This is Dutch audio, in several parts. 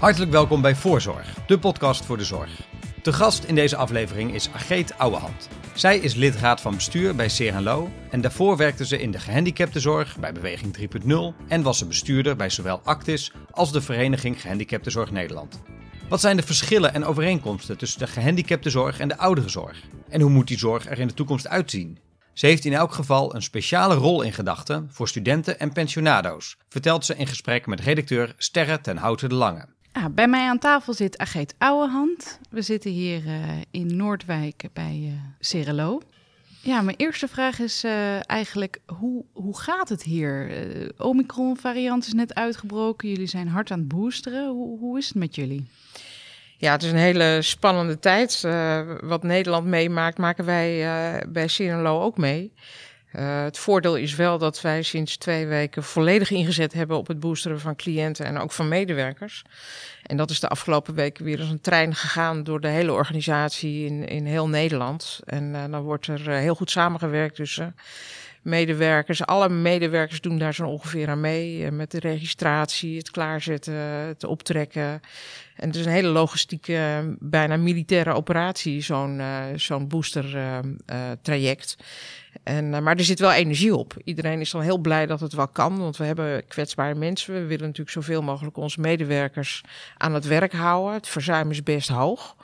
Hartelijk welkom bij Voorzorg, de podcast voor de zorg. De gast in deze aflevering is Ageet Ouwehand. Zij is lidraad van bestuur bij Serenlo en daarvoor werkte ze in de gehandicaptenzorg bij Beweging 3.0 en was ze bestuurder bij zowel Actis als de Vereniging Gehandicaptenzorg Nederland. Wat zijn de verschillen en overeenkomsten tussen de gehandicaptenzorg en de ouderenzorg? En hoe moet die zorg er in de toekomst uitzien? Ze heeft in elk geval een speciale rol in gedachten voor studenten en pensionado's, vertelt ze in gesprek met redacteur Sterre ten Houten de Lange. Ah, bij mij aan tafel zit Ageet Ouwehand. We zitten hier uh, in Noordwijk bij uh, Cerelo. Ja, mijn eerste vraag is uh, eigenlijk, hoe, hoe gaat het hier? Omicron-variant is net uitgebroken, jullie zijn hard aan het boosteren. Hoe, hoe is het met jullie? Ja, het is een hele spannende tijd. wat Nederland meemaakt, maken wij bij Cerelo ook mee. Uh, het voordeel is wel dat wij sinds twee weken volledig ingezet hebben op het boosteren van cliënten en ook van medewerkers. En dat is de afgelopen weken weer als een trein gegaan door de hele organisatie in, in heel Nederland. En uh, dan wordt er uh, heel goed samengewerkt tussen medewerkers. Alle medewerkers doen daar zo ongeveer aan mee. met de registratie, het klaarzetten, het optrekken. En het is een hele logistieke, bijna militaire operatie, zo'n zo'n booster traject. En, uh, maar er zit wel energie op. Iedereen is dan heel blij dat het wel kan, want we hebben kwetsbare mensen. We willen natuurlijk zoveel mogelijk onze medewerkers aan het werk houden. Het verzuim is best hoog.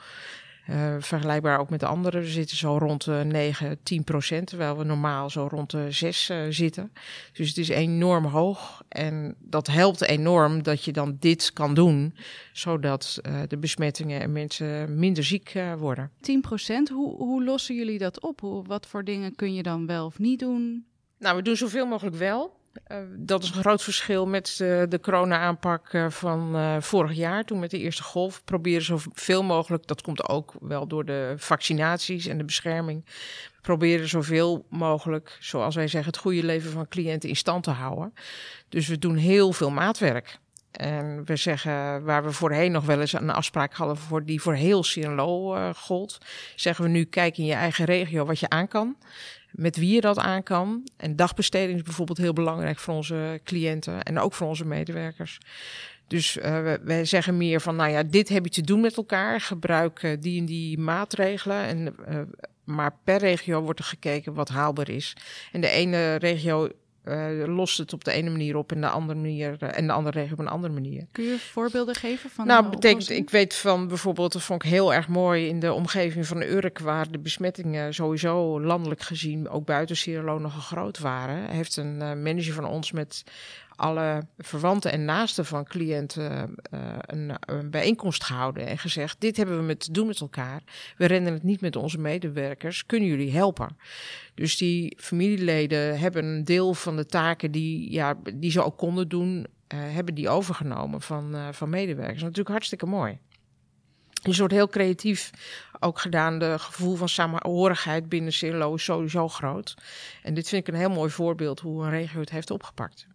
Uh, vergelijkbaar ook met de anderen. We zitten zo rond de 9, 10 procent, terwijl we normaal zo rond de 6 uh, zitten. Dus het is enorm hoog. En dat helpt enorm dat je dan dit kan doen, zodat uh, de besmettingen en mensen minder ziek worden. 10 procent, hoe, hoe lossen jullie dat op? Hoe, wat voor dingen kun je dan wel of niet doen? Nou, we doen zoveel mogelijk wel. Uh, dat is een groot verschil met de, de corona-aanpak uh, van uh, vorig jaar. Toen met de eerste golf proberen zoveel mogelijk, dat komt ook wel door de vaccinaties en de bescherming, proberen zoveel mogelijk, zoals wij zeggen, het goede leven van cliënten in stand te houden. Dus we doen heel veel maatwerk. En we zeggen, waar we voorheen nog wel eens een afspraak hadden voor die voor heel Cirelo uh, gold, zeggen we nu, kijk in je eigen regio wat je aan kan met wie je dat aan kan. En dagbesteding is bijvoorbeeld heel belangrijk voor onze cliënten en ook voor onze medewerkers. Dus uh, we, wij zeggen meer van, nou ja, dit heb je te doen met elkaar. Gebruik uh, die en die maatregelen. En, uh, maar per regio wordt er gekeken wat haalbaar is. En de ene regio uh, lost het op de ene manier op en de andere manier uh, en de andere regio op een andere manier. Kun je voorbeelden geven van? Nou, betekent, ik weet van bijvoorbeeld, dat vond ik heel erg mooi in de omgeving van Urk, waar de besmettingen sowieso landelijk gezien ook buiten Cirelo nogal groot waren. Heeft een uh, manager van ons met alle verwanten en naasten van cliënten uh, een, een, bijeenkomst gehouden en gezegd: Dit hebben we met te doen met elkaar. We rennen het niet met onze medewerkers. Kunnen jullie helpen? Dus die familieleden hebben een deel van de taken die, ja, die ze ook konden doen, uh, hebben die overgenomen van, van medewerkers. Natuurlijk hartstikke mooi. Dus wordt heel creatief ook gedaan. De gevoel van samenhorigheid binnen Cirlo is sowieso groot. En dit vind ik een heel mooi voorbeeld hoe een regio het heeft opgepakt.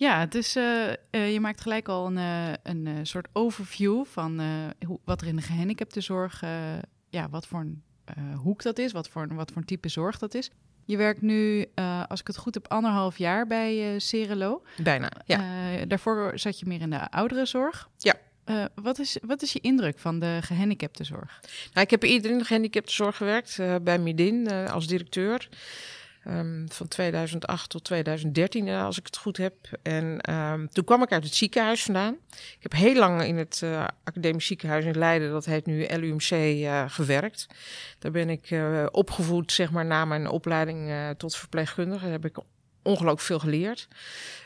Ja, dus uh, uh, je maakt gelijk al een, uh, een soort overview van hoe, wat er in de gehandicaptenzorg, ja, wat voor een hoek dat is, wat voor, wat voor een type zorg dat is. Je werkt nu, als ik het goed heb, anderhalf jaar bij Cerelo. Bijna, ja. daarvoor zat je meer in de ouderenzorg. Ja. Uh, wat, is, wat is je indruk van de gehandicaptenzorg? Nou, ik heb eerder in de gehandicaptenzorg gewerkt, uh, bij Midin uh, als directeur. Um, van 2008 tot 2013, als ik het goed heb. En um, toen kwam ik uit het ziekenhuis vandaan. Ik heb heel lang in het uh, academisch ziekenhuis in Leiden, dat heet nu LUMC, uh, gewerkt. Daar ben ik opgevoed, zeg maar, na mijn opleiding tot verpleegkundige. Daar heb ik ongelooflijk veel geleerd.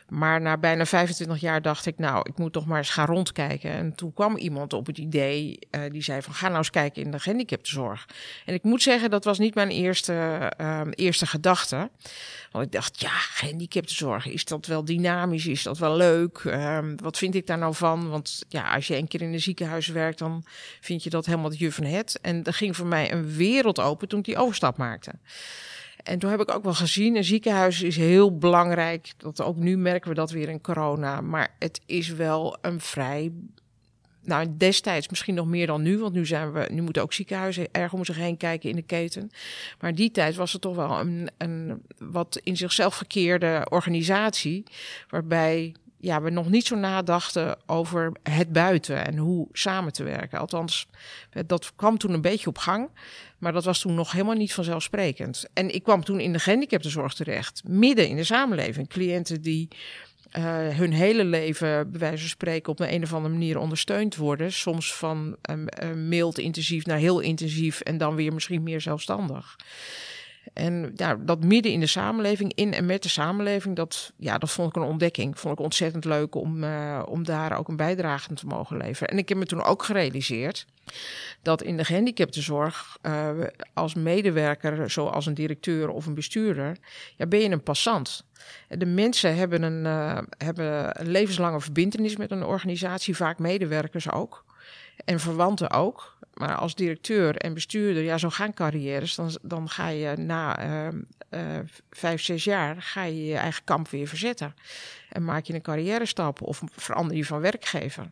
Maar na bijna 25 jaar dacht ik, nou, ik moet toch maar eens gaan rondkijken. En toen kwam iemand op het idee, uh, die zei van, ga nou eens kijken in de gehandicaptenzorg. En ik moet zeggen, dat was niet mijn eerste, uh, eerste gedachte. Want ik dacht, ja, gehandicaptenzorg, is dat wel dynamisch? Is dat wel leuk? Uh, wat vind ik daar nou van? Want ja, als je een keer in een ziekenhuis werkt, dan vind je dat helemaal het juf van het. En er ging voor mij een wereld open toen ik die overstap maakte. En toen heb ik ook wel gezien, een ziekenhuis is heel belangrijk. Dat ook nu merken we dat weer in corona. Maar het is wel een vrij. Nou, destijds misschien nog meer dan nu, want nu zijn we, nu moeten ook ziekenhuizen erg om zich heen kijken in de keten. Maar die tijd was het toch wel een, een wat in zichzelf verkeerde organisatie, waarbij ja, we nog niet zo nadachten over het buiten en hoe samen te werken. Althans, dat kwam toen een beetje op gang. Maar dat was toen nog helemaal niet vanzelfsprekend. En ik kwam toen in de gehandicaptenzorg terecht, midden in de samenleving. Cliënten die uh, hun hele leven, bij wijze van spreken, op een, een of andere manier ondersteund worden. Soms van um, mild intensief naar heel intensief en dan weer misschien meer zelfstandig. En ja, dat midden in de samenleving, in en met de samenleving, dat, ja, dat vond ik een ontdekking. Vond ik ontzettend leuk om, uh, om daar ook een bijdrage aan te mogen leveren. En ik heb me toen ook gerealiseerd dat in de gehandicaptenzorg, uh, als medewerker, zoals een directeur of een bestuurder, ja, ben je een passant. De mensen hebben een, uh, hebben een levenslange verbindenis met een organisatie, vaak medewerkers ook. En verwanten ook. Maar als directeur en bestuurder, ja, zo gaan carrières. Dan, dan ga je na uh, uh, vijf, zes jaar ga je je eigen kamp weer verzetten. En maak je een carrière stap of verander je van werkgever.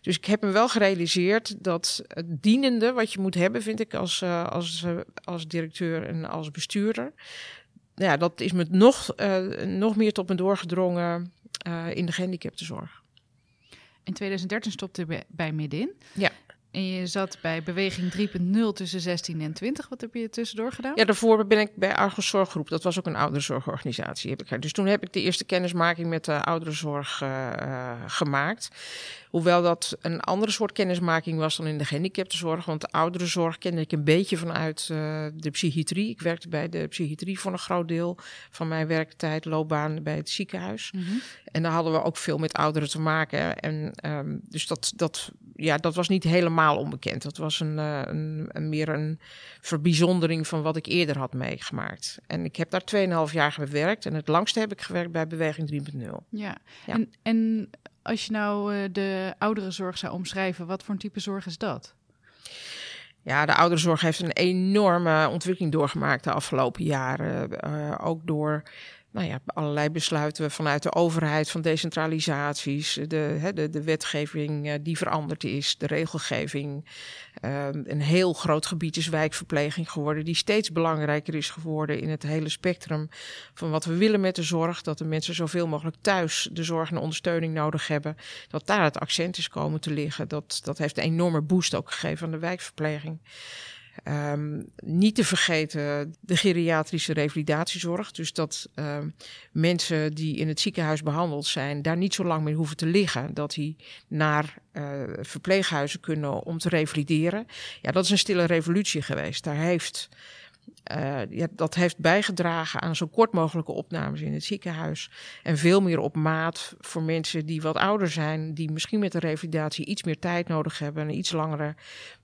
Dus ik heb me wel gerealiseerd dat het dienende wat je moet hebben, vind ik, als, uh, als, als directeur en als bestuurder. Ja, dat is me nog, nog meer tot me doorgedrongen in de gehandicaptenzorg. In 2013 stopte je bij Midin. Ja. En je zat bij Beweging 3.0 tussen 16 en 20. Wat heb je tussendoor gedaan? Ja, daarvoor ben ik bij Argos Zorggroep. Dat was ook een ouderenzorgorganisatie. Heb ik, dus toen heb ik de eerste kennismaking met de ouderenzorg uh, gemaakt. Hoewel dat een andere soort kennismaking was dan in de gehandicaptenzorg. Want de ouderenzorg kende ik een beetje vanuit uh, de psychiatrie. Ik werkte bij de psychiatrie voor een groot deel van mijn werktijd, loopbaan bij het ziekenhuis. Mm -hmm. En daar hadden we ook veel met ouderen te maken. En um, dus dat, dat, ja, dat was niet helemaal onbekend. Dat was een, uh, een, een, meer een verbijzondering van wat ik eerder had meegemaakt. En ik heb daar 2,5 jaar gewerkt. En het langste heb ik gewerkt bij Beweging 3.0. Ja, ja. En, en als je nou uh, de ouderenzorg zou omschrijven, wat voor een type zorg is dat? Ja, de ouderenzorg heeft een enorme ontwikkeling doorgemaakt de afgelopen jaren. Uh, ook door nou ja, allerlei besluiten vanuit de overheid van decentralisaties, de, de, de wetgeving die veranderd is, de regelgeving. Um, een heel groot gebied is wijkverpleging geworden, die steeds belangrijker is geworden in het hele spectrum van wat we willen met de zorg. Dat de mensen zoveel mogelijk thuis de zorg en ondersteuning nodig hebben. Dat daar het accent is komen te liggen. Dat, dat heeft een enorme boost ook gegeven aan de wijkverpleging. Um, niet te vergeten de geriatrische revalidatiezorg. Dus dat um, mensen die in het ziekenhuis behandeld zijn, daar niet zo lang meer hoeven te liggen. Dat die naar uh, verpleeghuizen kunnen om te revalideren. Ja, dat is een stille revolutie geweest. Daar heeft. Uh, ja, dat heeft bijgedragen aan zo kort mogelijke opnames in het ziekenhuis. En veel meer op maat voor mensen die wat ouder zijn, die misschien met de revalidatie iets meer tijd nodig hebben, een iets langere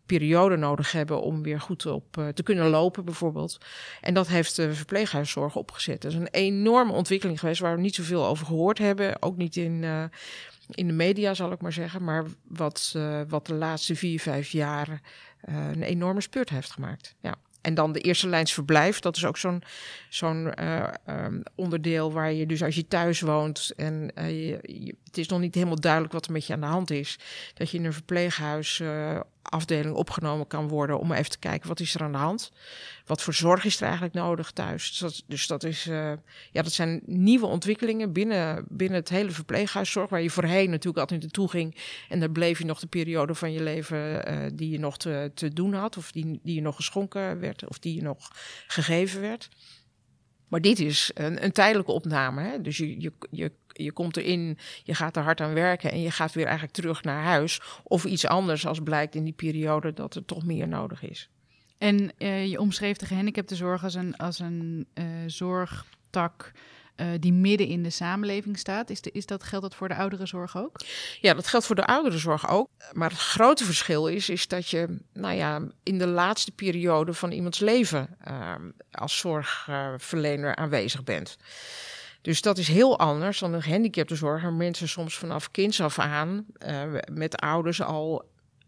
periode nodig hebben om weer goed op uh, te kunnen lopen, bijvoorbeeld. En dat heeft de verpleeghuiszorg opgezet. Dat is een enorme ontwikkeling geweest waar we niet zoveel over gehoord hebben. Ook niet in, uh, in de media, zal ik maar zeggen. Maar wat, wat de laatste vier, vijf jaar een enorme spurt heeft gemaakt. Ja. En dan de eerste lijns verblijf. Dat is ook zo'n zo'n uh, um, onderdeel waar je dus als je thuis woont en uh, je, het is nog niet helemaal duidelijk wat er met je aan de hand is, dat je in een verpleeghuis uh, afdeling opgenomen kan worden om even te kijken wat is er aan de hand. Wat voor zorg is er eigenlijk nodig thuis? Dus dat, dus dat is, uh, ja, dat zijn nieuwe ontwikkelingen binnen, binnen het hele verpleeghuiszorg, waar je voorheen natuurlijk altijd naartoe ging en daar bleef je nog de periode van je leven uh, die je nog te, te doen had, of die, die je nog geschonken werd, of die je nog gegeven werd. Maar dit is een, een tijdelijke opname. Hè? Dus je, je, je, je komt erin, je gaat er hard aan werken en je gaat weer eigenlijk terug naar huis. Of iets anders als blijkt in die periode dat er toch meer nodig is. En uh, je omschreef de gehandicaptenzorg als een, als een uh, zorgtak uh, die midden in de samenleving staat. Is, de, is dat, geldt dat voor de ouderenzorg ook? Ja, dat geldt voor de ouderenzorg ook. Maar het grote verschil is, is dat je nou ja, in de laatste periode van iemands leven uh, als zorgverlener aanwezig bent. Dus dat is heel anders dan een gehandicaptenzorg, waar mensen soms vanaf kinds af aan uh, met ouders al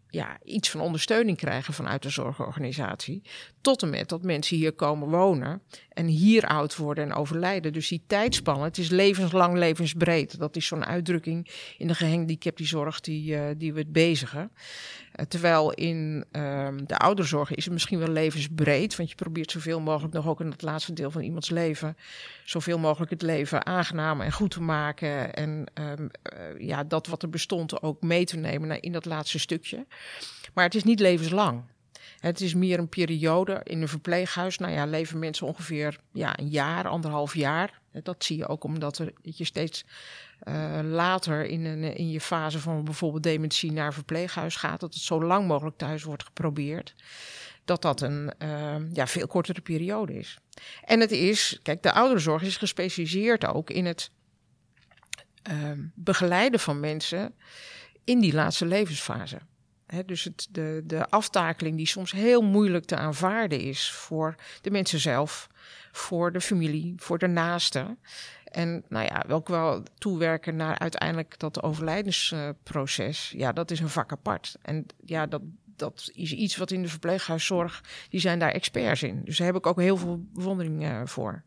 ja, iets van ondersteuning krijgen vanuit de zorgorganisatie. Tot en met dat mensen hier komen wonen en hier oud worden en overlijden. Dus die tijdspannen, het is levenslang, levensbreed. Dat is zo'n uitdrukking in de gehandicaptenzorg die, uh, die we het bezigen. Uh, terwijl in uh, de ouderzorg is het misschien wel levensbreed. Want je probeert zoveel mogelijk nog ook in het laatste deel van iemands leven... zoveel mogelijk het leven aangenaam en goed te maken. En um, ja, dat wat er bestond ook mee te nemen in dat laatste stukje. Maar het is niet levenslang. Het is meer een periode in een verpleeghuis. Nou ja, leven mensen ongeveer ja, een jaar, anderhalf jaar. Dat zie je ook omdat er, je steeds uh, later in, een, in je fase van bijvoorbeeld dementie naar verpleeghuis gaat. Dat het zo lang mogelijk thuis wordt geprobeerd. Dat dat een uh, ja, veel kortere periode is. En het is, kijk, de ouderenzorg is gespecialiseerd ook in het uh, begeleiden van mensen in die laatste levensfase. He, dus het, de, de aftakeling die soms heel moeilijk te aanvaarden is voor de mensen zelf, voor de familie, voor de naasten. En nou ja, ook wel toewerken naar uiteindelijk dat overlijdensproces. ja, dat is een vak apart. En ja, dat, dat is iets wat in de verpleeghuiszorg, die zijn daar experts in. Dus daar heb ik ook heel veel bewondering uh, voor.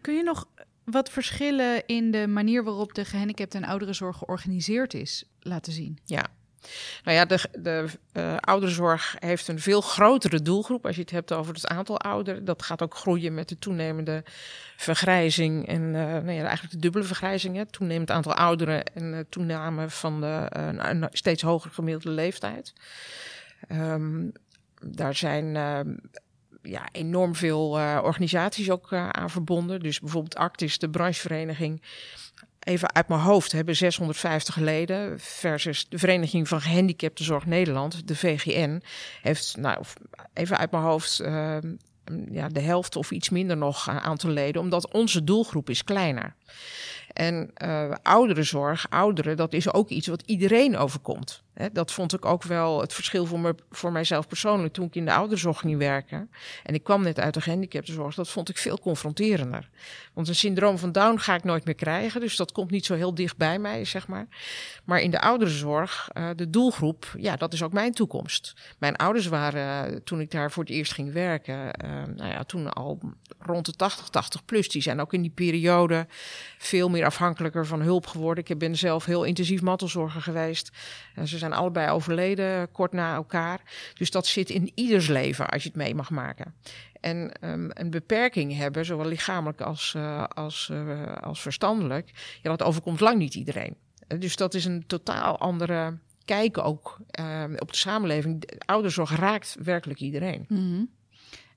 Kun je nog wat verschillen in de manier waarop de gehandicapten en ouderenzorg georganiseerd is laten zien? Ja, nou ja, de, de uh, ouderenzorg heeft een veel grotere doelgroep. Als je het hebt over het aantal ouderen. Dat gaat ook groeien met de toenemende vergrijzing. En uh, nou ja, eigenlijk de dubbele vergrijzing. Het toenemend aantal ouderen en toename van de uh, een steeds hoger gemiddelde leeftijd. Um, daar zijn ja, enorm veel organisaties ook aan verbonden. Dus bijvoorbeeld Actis, de branchevereniging even uit mijn hoofd, hebben 650 leden. Versus de Vereniging van Gehandicaptenzorg Nederland, de VGN, heeft, nou, even uit mijn hoofd, uh, ja, de helft of iets minder nog aantal leden, omdat onze doelgroep is kleiner. En uh, ouderenzorg, ouderen, dat is ook iets wat iedereen overkomt. Dat vond ik ook wel het verschil voor, me, voor mijzelf persoonlijk toen ik in de ouderenzorg ging werken. En ik kwam net uit de gehandicaptenzorg. Dat vond ik veel confronterender. Want een syndroom van Down ga ik nooit meer krijgen. Dus dat komt niet zo heel dicht bij mij, zeg maar. Maar in de ouderenzorg, uh, de doelgroep, ja, dat is ook mijn toekomst. Mijn ouders waren, uh, toen ik daar voor het eerst ging werken, uh, nou ja, toen al rond de 80, 80 plus. Die zijn ook in die periode veel meer afhankelijker van hulp geworden. Ik ben zelf heel intensief mantelzorger geweest. En ze zijn allebei overleden kort na elkaar. Dus dat zit in ieders leven als je het mee mag maken. En um, een beperking hebben, zowel lichamelijk als, uh, als, uh, als verstandelijk, ja, dat overkomt lang niet iedereen. Dus dat is een totaal andere kijk ook uh, op de samenleving. De ouderzorg raakt werkelijk iedereen. -hmm.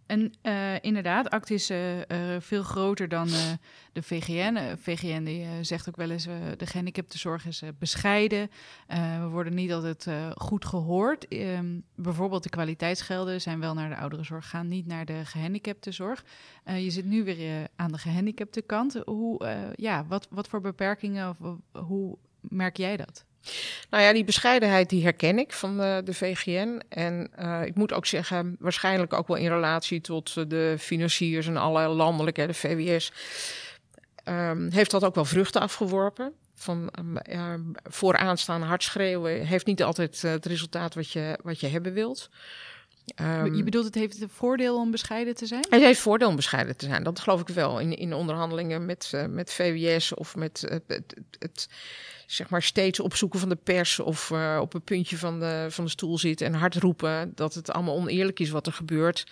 En uh, inderdaad, ACT is uh, uh, veel groter dan de VGN. VGN die, zegt ook wel eens, de gehandicaptenzorg is bescheiden. we worden niet altijd goed gehoord. Um, bijvoorbeeld de kwaliteitsgelden zijn wel naar de ouderenzorg gaan, niet naar de gehandicaptenzorg. je zit nu weer aan de gehandicapte kant. Ja, wat, wat voor beperkingen, of hoe merk jij dat? Nou ja, die bescheidenheid die herken ik van de, de VGN. En uh, ik moet ook zeggen, waarschijnlijk ook wel in relatie tot de financiers en alle landelijke, de VWS, um, heeft dat ook wel vruchten afgeworpen. Van um, uh, vooraanstaande hard schreeuwen heeft niet altijd het resultaat wat je, wat je hebben wilt. Um, je bedoelt, het heeft het voordeel om bescheiden te zijn? Het heeft voordeel om bescheiden te zijn. Dat geloof ik wel. In, in onderhandelingen met, uh, met VWS of met uh, het, het, zeg maar steeds opzoeken van de pers of uh, op een puntje van de, van de stoel zitten en hard roepen dat het allemaal oneerlijk is wat er gebeurt.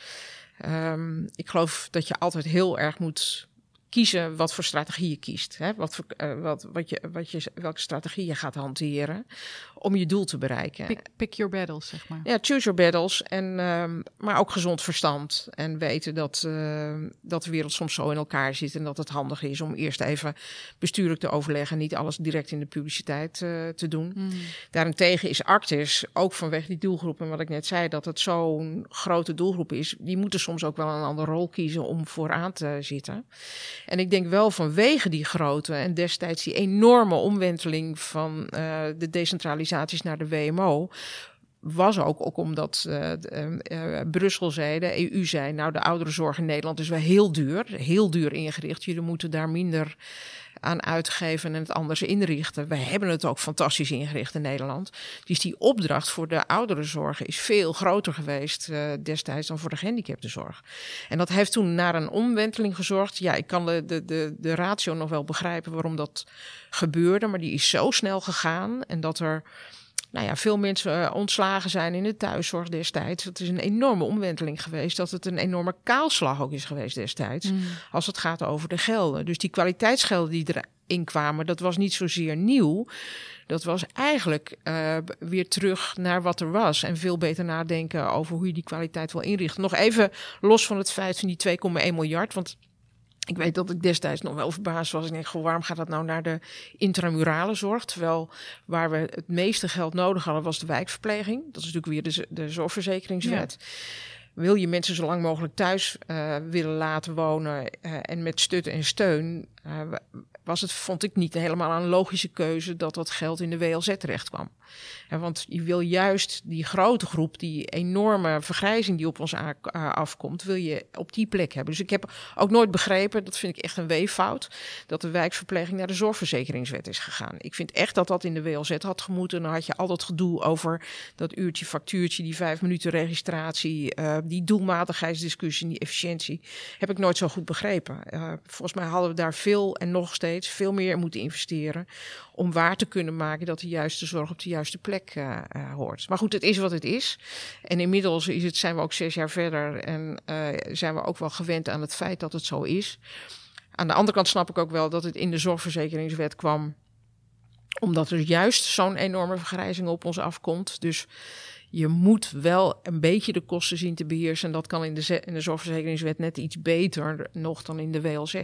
Um, ik geloof dat je altijd heel erg moet kiezen wat voor strategie je kiest. Hè? Wat voor, uh, wat, wat je, wat je, welke strategie je gaat hanteren om je doel te bereiken. Pick, pick your battles, zeg maar. Ja, choose your battles. En, uh, maar ook gezond verstand. En weten dat, uh, dat de wereld soms zo in elkaar zit. En dat het handig is om eerst even bestuurlijk te overleggen. Niet alles direct in de publiciteit uh, te doen. Mm. Daarentegen is Arctis, ook vanwege die doelgroep. En wat ik net zei, dat het zo'n grote doelgroep is. Die moeten soms ook wel een andere rol kiezen om vooraan te zitten. En ik denk wel vanwege die grote en destijds die enorme omwenteling van uh, de decentralisaties naar de WMO was ook, ook omdat uh, uh, Brussel zei, de EU zei, nou de ouderenzorg in Nederland is wel heel duur, heel duur ingericht. Jullie moeten daar minder aan uitgeven en het anders inrichten. We hebben het ook fantastisch ingericht in Nederland. Dus die opdracht voor de ouderenzorg is veel groter geweest uh, destijds dan voor de gehandicaptenzorg. En dat heeft toen naar een omwenteling gezorgd. Ja, ik kan de, de, de, de ratio nog wel begrijpen waarom dat gebeurde, maar die is zo snel gegaan en dat er nou ja, veel mensen uh, ontslagen zijn in de thuiszorg destijds. Het is een enorme omwenteling geweest. Dat het een enorme kaalslag ook is geweest destijds. Mm. Als het gaat over de gelden. Dus die kwaliteitsgelden die erin kwamen, dat was niet zozeer nieuw. Dat was eigenlijk uh, weer terug naar wat er was. En veel beter nadenken over hoe je die kwaliteit wil inrichten. Nog even los van het feit van die 2,1 miljard. Want ik weet dat ik destijds nog wel verbaasd was. Ik denk, goh, waarom gaat dat nou naar de intramurale zorg? Terwijl waar we het meeste geld nodig hadden, was de wijkverpleging. Dat is natuurlijk weer de, de zorgverzekeringswet. Wil je mensen zo lang mogelijk thuis uh, willen laten wonen uh, en met stut en steun, uh, was het, vond ik niet helemaal een logische keuze dat dat geld in de WLZ terecht kwam. Want je wil juist die grote groep, die enorme vergrijzing die op ons afkomt, wil je op die plek hebben. Dus ik heb ook nooit begrepen, dat vind ik echt een weeffout, dat de wijkverpleging naar de zorgverzekeringswet is gegaan. Ik vind echt dat dat in de WLZ had gemoeten. Dan had je al dat gedoe over dat uurtje factuurtje, die vijf minuten registratie, uh, die doelmatigheidsdiscussie, die efficiëntie. Heb ik nooit zo goed begrepen. Volgens mij hadden we daar veel en nog steeds veel meer moeten investeren om waar te kunnen maken dat de juiste zorg op de juiste plek uh, uh, hoort. Maar goed, het is wat het is. En inmiddels is het, zijn we ook zes jaar verder en uh, zijn we ook wel gewend aan het feit dat het zo is. Aan de andere kant snap ik ook wel dat het in de zorgverzekeringswet kwam omdat er juist zo'n enorme vergrijzing op ons afkomt. Dus je moet wel een beetje de kosten zien te beheersen. En dat kan in de, in de zorgverzekeringswet net iets beter nog dan in de WLZ.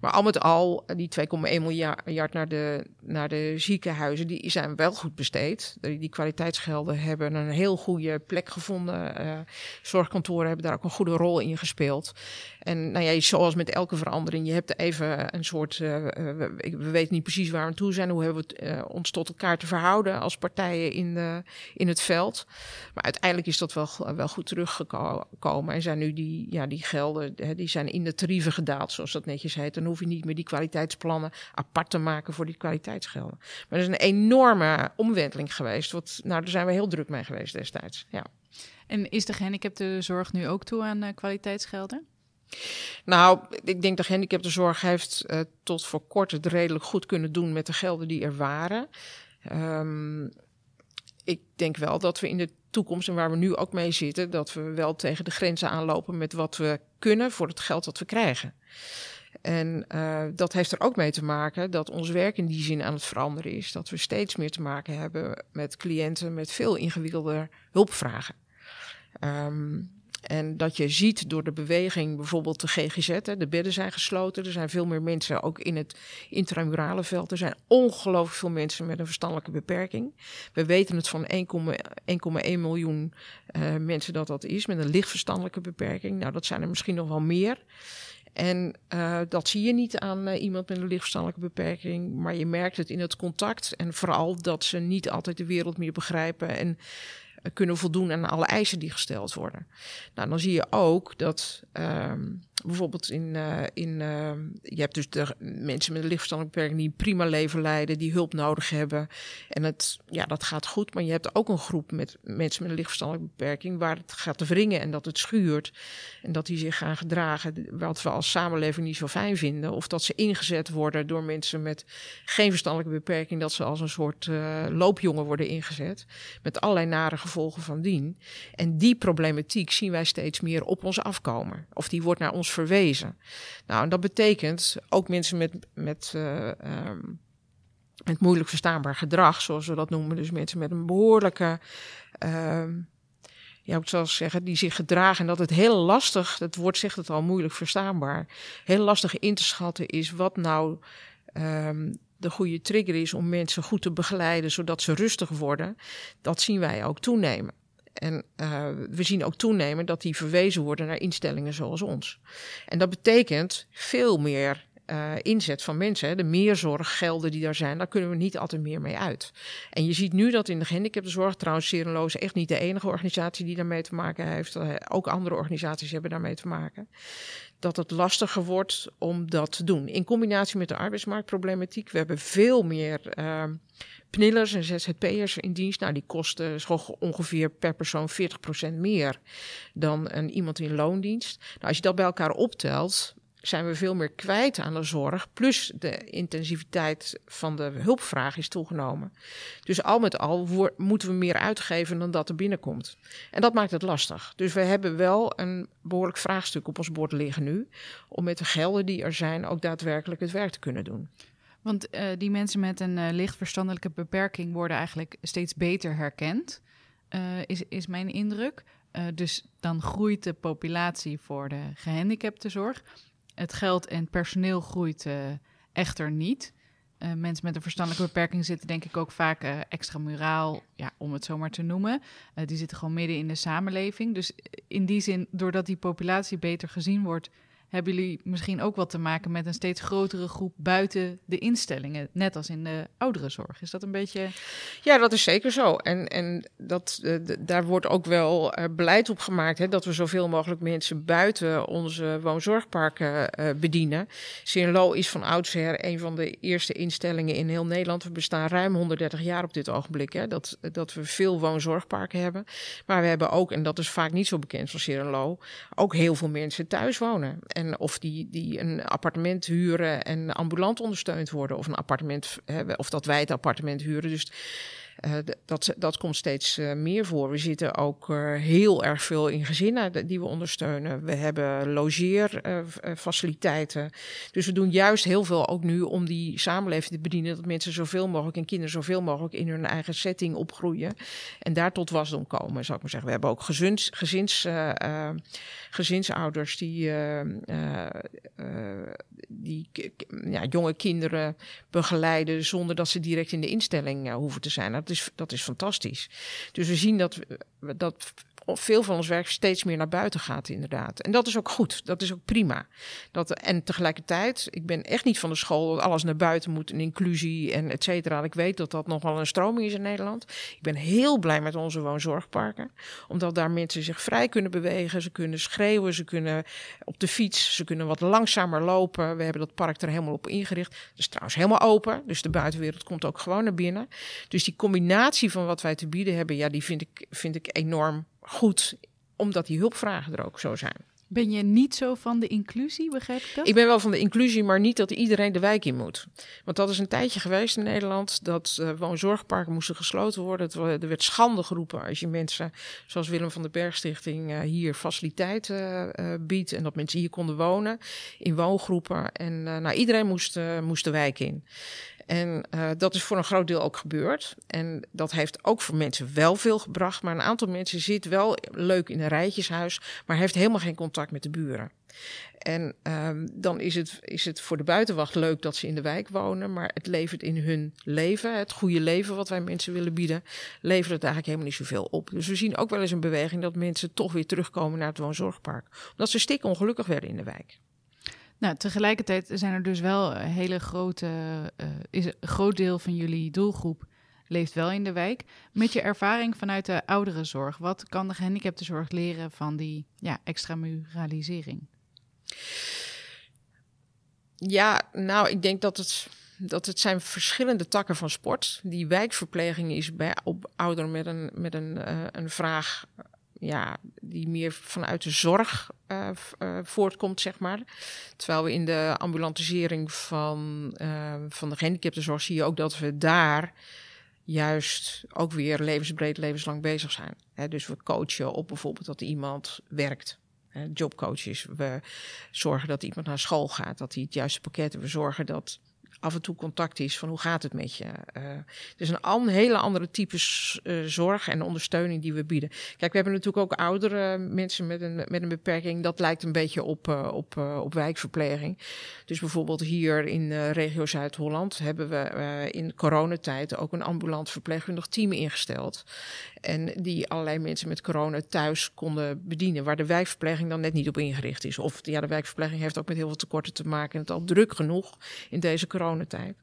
Maar al met al, die 2,1 miljard naar de, naar de ziekenhuizen, die zijn wel goed besteed. Die kwaliteitsgelden hebben een heel goede plek gevonden. Uh, zorgkantoren hebben daar ook een goede rol in gespeeld. En nou ja, zoals met elke verandering, je hebt even een soort. Uh, we, we, weten niet precies waar we toe zijn. Hoe hebben we het, ons tot elkaar te verhouden als partijen in, de, in het veld. Maar uiteindelijk is dat wel, wel goed teruggekomen. En zijn nu die, ja, die gelden, hè, die zijn in de tarieven gedaald, zoals dat netjes heet. Dan hoef je niet meer die kwaliteitsplannen apart te maken voor die kwaliteitsgelden. Maar er is een enorme omwenteling geweest. Wat, nou, daar zijn we heel druk mee geweest destijds. Ja. En is de gehandicaptenzorg nu ook toe aan uh, kwaliteitsgelden? Nou, ik denk de gehandicaptenzorg heeft uh, tot voor kort het redelijk goed kunnen doen met de gelden die er waren. Um, ik denk wel dat we in de toekomst en waar we nu ook mee zitten, dat we wel tegen de grenzen aanlopen met wat we kunnen voor het geld dat we krijgen. En uh, dat heeft er ook mee te maken dat ons werk in die zin aan het veranderen is. Dat we steeds meer te maken hebben met cliënten met veel ingewikkelder hulpvragen. Um, en dat je ziet door de beweging, bijvoorbeeld de GGZ, hè, de bedden zijn gesloten. Er zijn veel meer mensen ook in het intramurale veld. Er zijn ongelooflijk veel mensen met een verstandelijke beperking. We weten het van 1,1 miljoen uh, mensen dat dat is, met een licht verstandelijke beperking. Nou, dat zijn er misschien nog wel meer. En uh, dat zie je niet aan uh, iemand met een lichtverstandelijke beperking, maar je merkt het in het contact. En vooral dat ze niet altijd de wereld meer begrijpen. En kunnen voldoen aan alle eisen die gesteld worden. Nou, dan zie je ook dat um, bijvoorbeeld in, uh, in uh, je hebt dus de mensen met een lichtverstandelijke beperking die een prima leven leiden, die hulp nodig hebben. En het, ja, dat gaat goed. Maar je hebt ook een groep met mensen met een lichtverstandelijke beperking waar het gaat wringen en dat het schuurt. En dat die zich gaan gedragen, wat we als samenleving niet zo fijn vinden. Of dat ze ingezet worden door mensen met geen verstandelijke beperking, dat ze als een soort uh, loopjongen worden ingezet. Met allerlei nare gevolgen van dien. En die problematiek zien wij steeds meer op ons afkomen. Of die wordt naar ons verwezen. Nou, en dat betekent ook mensen met, met, uh, um, met moeilijk verstaanbaar gedrag, zoals we dat noemen. Dus mensen met een behoorlijke. Uh, ja, ik zal zeggen, die zich gedragen. En dat het heel lastig, het woord zegt het al, moeilijk verstaanbaar. Heel lastig in te schatten is wat nou um, de goede trigger is om mensen goed te begeleiden, zodat ze rustig worden. Dat zien wij ook toenemen. En uh, we zien ook toenemen dat die verwezen worden naar instellingen zoals ons. En dat betekent veel meer uh, inzet van mensen. Hè, de meerzorggelden die daar zijn, daar kunnen we niet altijd meer mee uit. En je ziet nu dat in de gehandicaptenzorg, trouwens Serenloos echt niet de enige organisatie die daarmee te maken heeft. Uh, ook andere organisaties hebben daarmee te maken. Dat het lastiger wordt om dat te doen. In combinatie met de arbeidsmarktproblematiek. We hebben veel meer pnillers en ZZP'ers in dienst. Nou, die kosten ongeveer per persoon 40% meer dan een, iemand in loondienst. Nou, als je dat bij elkaar optelt, zijn we veel meer kwijt aan de zorg. Plus de intensiviteit van de hulpvraag is toegenomen. Dus al met al moeten we meer uitgeven dan dat er binnenkomt. En dat maakt het lastig. Dus we hebben wel een behoorlijk vraagstuk op ons bord liggen nu. Om met de gelden die er zijn ook daadwerkelijk het werk te kunnen doen. Want uh, die mensen met een uh, licht verstandelijke beperking worden eigenlijk steeds beter herkend, uh, is, is mijn indruk. dus dan groeit de populatie voor de gehandicaptenzorg. Het geld en personeel groeit echter niet. mensen met een verstandelijke beperking zitten denk ik ook vaak extramuraal, ja, om het zo maar te noemen. die zitten gewoon midden in de samenleving. Dus in die zin, doordat die populatie beter gezien wordt, hebben jullie misschien ook wat te maken met een steeds grotere groep buiten de instellingen, net als in de ouderenzorg. Is dat een beetje. Ja, dat is zeker zo. En, en dat, uh, daar wordt ook wel uh, beleid op gemaakt hè, dat we zoveel mogelijk mensen buiten onze woonzorgparken uh, bedienen. Sierlo is van oudsher een van de eerste instellingen in heel Nederland. We bestaan ruim 130 jaar op dit ogenblik. Hè, dat, dat we veel woonzorgparken hebben. Maar we hebben ook, en dat is vaak niet zo bekend van Sierlo, ook heel veel mensen thuis wonen. En of die, die een appartement huren en ambulant ondersteund worden. Of een appartement, of dat wij het appartement huren. Dus dat, dat komt steeds uh, meer voor. We zitten ook uh, heel erg veel in gezinnen die we ondersteunen. We hebben logeerfaciliteiten. dus we doen juist heel veel ook nu om die samenleving te bedienen. Dat mensen zoveel mogelijk en kinderen zoveel mogelijk in hun eigen setting opgroeien. En daar tot wasdom komen, zou ik maar zeggen. We hebben ook gezins, gezins, gezinsouders die, die ja, jonge kinderen begeleiden zonder dat ze direct in de instelling hoeven te zijn. Dat is, dat is fantastisch. Dus we zien dat, dat veel van ons werk steeds meer naar buiten gaat, inderdaad. En dat is ook goed. Dat is ook prima. Dat, en tegelijkertijd, ik ben echt niet van de school dat alles naar buiten moet en inclusie en et cetera. Ik weet dat dat nog wel een stroming is in Nederland. Ik ben heel blij met onze woonzorgparken, omdat daar mensen zich vrij kunnen bewegen. Ze kunnen schreeuwen, ze kunnen op de fiets, ze kunnen wat langzamer lopen. We hebben dat park er helemaal op ingericht. Het is trouwens helemaal open, dus de buitenwereld komt ook gewoon naar binnen. Dus die combinatie van wat wij te bieden hebben, ja, die vind ik, vind ik enorm goed, omdat die hulpvragen er ook zo zijn. Ben je niet zo van de inclusie, begrijp ik dat? Ik ben wel van de inclusie, maar niet dat iedereen de wijk in moet. Want dat is een tijdje geweest in Nederland dat uh, woonzorgparken moesten gesloten worden. Het, er werd schande geroepen als je mensen, zoals Willem van der Bergstichting, uh, hier faciliteiten uh, biedt. En dat mensen hier konden wonen in woongroepen. En nou, iedereen moest, moest de wijk in. En uh, dat is voor een groot deel ook gebeurd. En dat heeft ook voor mensen wel veel gebracht. Maar een aantal mensen zit wel leuk in een rijtjeshuis, maar heeft helemaal geen contact met de buren. En um, dan is het, is het voor de buitenwacht leuk dat ze in de wijk wonen, maar het levert in hun leven, het goede leven wat wij mensen willen bieden, levert het eigenlijk helemaal niet zoveel op. Dus we zien ook wel eens een beweging dat mensen toch weer terugkomen naar het woonzorgpark. Omdat ze stik ongelukkig werden in de wijk. Nou, tegelijkertijd zijn er dus wel een hele grote, uh, is een groot deel van jullie doelgroep leeft wel in de wijk. Met je ervaring vanuit de ouderenzorg, wat kan de gehandicaptenzorg leren van die ja, extramuralisering? Ja, nou, ik denk dat het, dat het zijn verschillende takken van sport. Die wijkverpleging is bij op ouderen met een, met een, uh, een vraag ja, die meer vanuit de zorg uh, uh, voortkomt, zeg maar. Terwijl we in de ambulantisering van, uh, van de gehandicaptenzorg zie je ook dat we daar juist ook weer levensbreed, levenslang bezig zijn. Dus we coachen op bijvoorbeeld dat iemand werkt. Jobcoaches. We zorgen dat iemand naar school gaat, dat hij het juiste pakket. We zorgen dat af en toe contact is van hoe gaat het met je. Uh, het is een hele andere type uh, zorg en ondersteuning die we bieden. Kijk, we hebben natuurlijk ook oudere mensen met een, met een beperking. Dat lijkt een beetje op, uh, op, op wijkverpleging. Dus bijvoorbeeld hier in regio Zuid-Holland hebben we in coronatijd ook een ambulant verpleegkundig team ingesteld. En die allerlei mensen met corona thuis konden bedienen. Waar de wijkverpleging dan net niet op ingericht is. Of ja, de wijkverpleging heeft ook met heel veel tekorten te maken. En het al druk genoeg in deze coronatijd.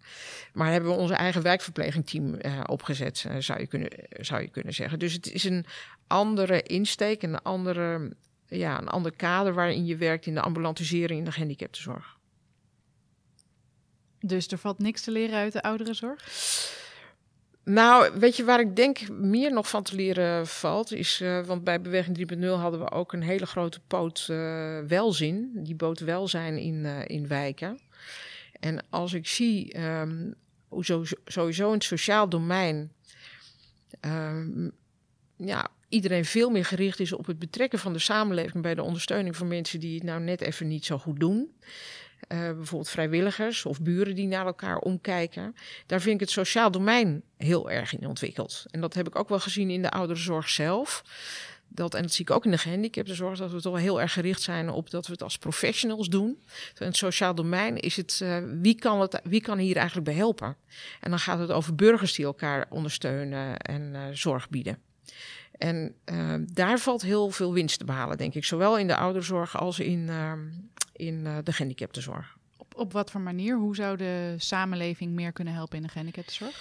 Maar hebben we onze eigen wijkverplegingteam uh, opgezet, uh, zou, je kunnen, zou je kunnen zeggen. Dus het is een andere insteek, een, andere, ja, een ander kader waarin je werkt in de ambulantisering in de gehandicaptenzorg. Dus er valt niks te leren uit de ouderenzorg? Nou, weet je waar ik denk meer nog van te leren valt? Is, uh, want bij Beweging 3.0 hadden we ook een hele grote poot uh, welzin. Die bood welzijn in, uh, in wijken. En als ik zie um, hoe sowieso in het sociaal domein um, ja, iedereen veel meer gericht is op het betrekken van de samenleving bij de ondersteuning van mensen die het nou net even niet zo goed doen. Uh, bijvoorbeeld vrijwilligers of buren die naar elkaar omkijken. Daar vind ik het sociaal domein heel erg in ontwikkeld. En dat heb ik ook wel gezien in de ouderenzorg zelf. Dat, en dat zie ik ook in de gehandicaptenzorg, dat we toch heel erg gericht zijn op dat we het als professionals doen. In het sociaal domein is het, uh, wie, kan het wie kan hier eigenlijk bij helpen? En dan gaat het over burgers die elkaar ondersteunen en uh, zorg bieden. En daar valt heel veel winst te behalen, denk ik. Zowel in de ouderzorg als in, in uh, de gehandicaptenzorg. Op, op wat voor manier? Hoe zou de samenleving meer kunnen helpen in de gehandicaptenzorg?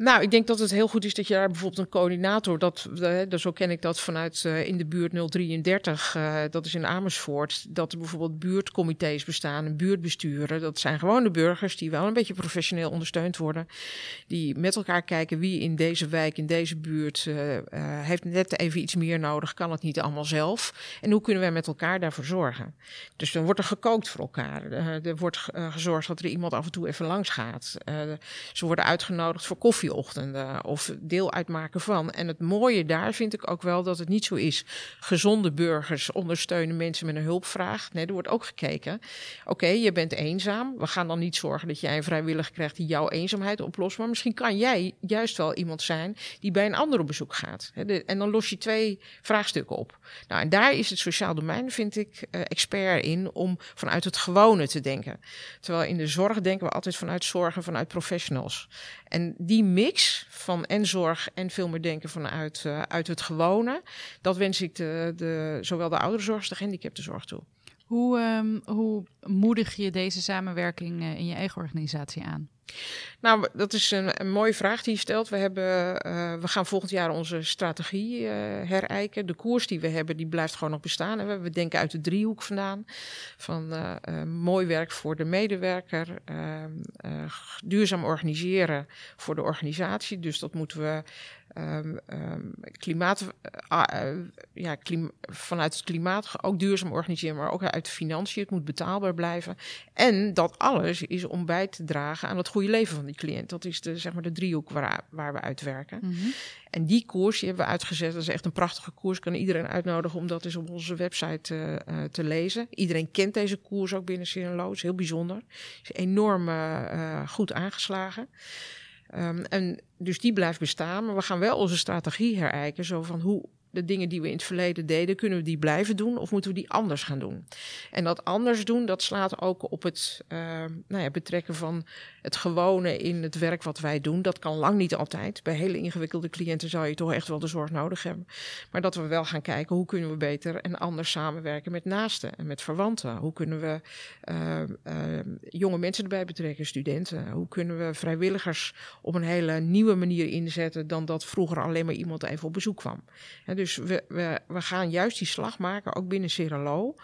Nou, ik denk dat het heel goed is dat je daar bijvoorbeeld een coördinator, dat, uh, zo ken ik dat vanuit uh, in de buurt 033, uh, dat is in Amersfoort, dat er bijvoorbeeld buurtcomité's bestaan en buurtbesturen. Dat zijn gewoon de burgers die wel een beetje professioneel ondersteund worden, die met elkaar kijken wie in deze wijk, in deze buurt, heeft net even iets meer nodig, kan het niet allemaal zelf. En hoe kunnen wij met elkaar daarvoor zorgen? Dus dan wordt er gekookt voor elkaar. er wordt gezorgd dat er iemand af en toe even langs gaat. ze worden uitgenodigd voor koffie ochtenden of deel uitmaken van. En het mooie daar vind ik ook wel dat het niet zo is. Gezonde burgers ondersteunen mensen met een hulpvraag. Nee, er wordt ook gekeken. Oké, je bent eenzaam. We gaan dan niet zorgen dat jij een vrijwilliger krijgt die jouw eenzaamheid oplost. Maar misschien kan jij juist wel iemand zijn die bij een ander op bezoek gaat. En dan los je twee vraagstukken op. Nou, en daar is het sociaal domein, vind ik, uh, expert in om vanuit het gewone te denken. Terwijl in de zorg denken we altijd vanuit zorgen, vanuit professionals. En die mix van en zorg en veel meer denken vanuit uh, uit het gewone, dat wens ik de, de, zowel de ouderenzorg als de gehandicaptenzorg toe. Hoe, um, hoe moedig je deze samenwerking uh, in je eigen organisatie aan? Nou, dat is een, mooie vraag die je stelt. We, hebben, uh, we gaan volgend jaar onze strategie uh, herijken. De koers die we hebben, die blijft gewoon nog bestaan. We, denken uit de driehoek vandaan. Van uh, mooi werk voor de medewerker, ehm, duurzaam organiseren voor de organisatie. Dus dat moeten we Um, um, klimaat, uh, uh, ja, klim, vanuit het klimaat ook duurzaam organiseren, maar ook uit de financiën. Het moet betaalbaar blijven. En dat alles is om bij te dragen aan het goede leven van die cliënt. Dat is de, zeg maar de driehoek waar, waar we uitwerken. Mm -hmm. En die koers die hebben we uitgezet. Dat is echt een prachtige koers. Ik kan iedereen uitnodigen om dat eens op onze website uh, te lezen. Iedereen kent deze koers ook binnen Sierra is heel bijzonder. Is enorm goed aangeslagen. Um, en dus die blijft bestaan, maar we gaan wel onze strategie herijken. Zo van hoe de dingen die we in het verleden deden, kunnen we die blijven doen of moeten we die anders gaan doen? En dat anders doen, dat slaat ook op het uh, nou ja, betrekken van het gewone in het werk wat wij doen. Dat kan lang niet altijd. Bij hele ingewikkelde cliënten zou je toch echt wel de zorg nodig hebben. Maar dat we wel gaan kijken hoe kunnen we beter en anders samenwerken met naasten en met verwanten. Hoe kunnen we uh, uh, jonge mensen erbij betrekken, studenten? Hoe kunnen we vrijwilligers op een hele nieuwe manier inzetten dan dat vroeger alleen maar iemand even op bezoek kwam? Dus we, we, we gaan juist die slag maken, ook binnen Ceralo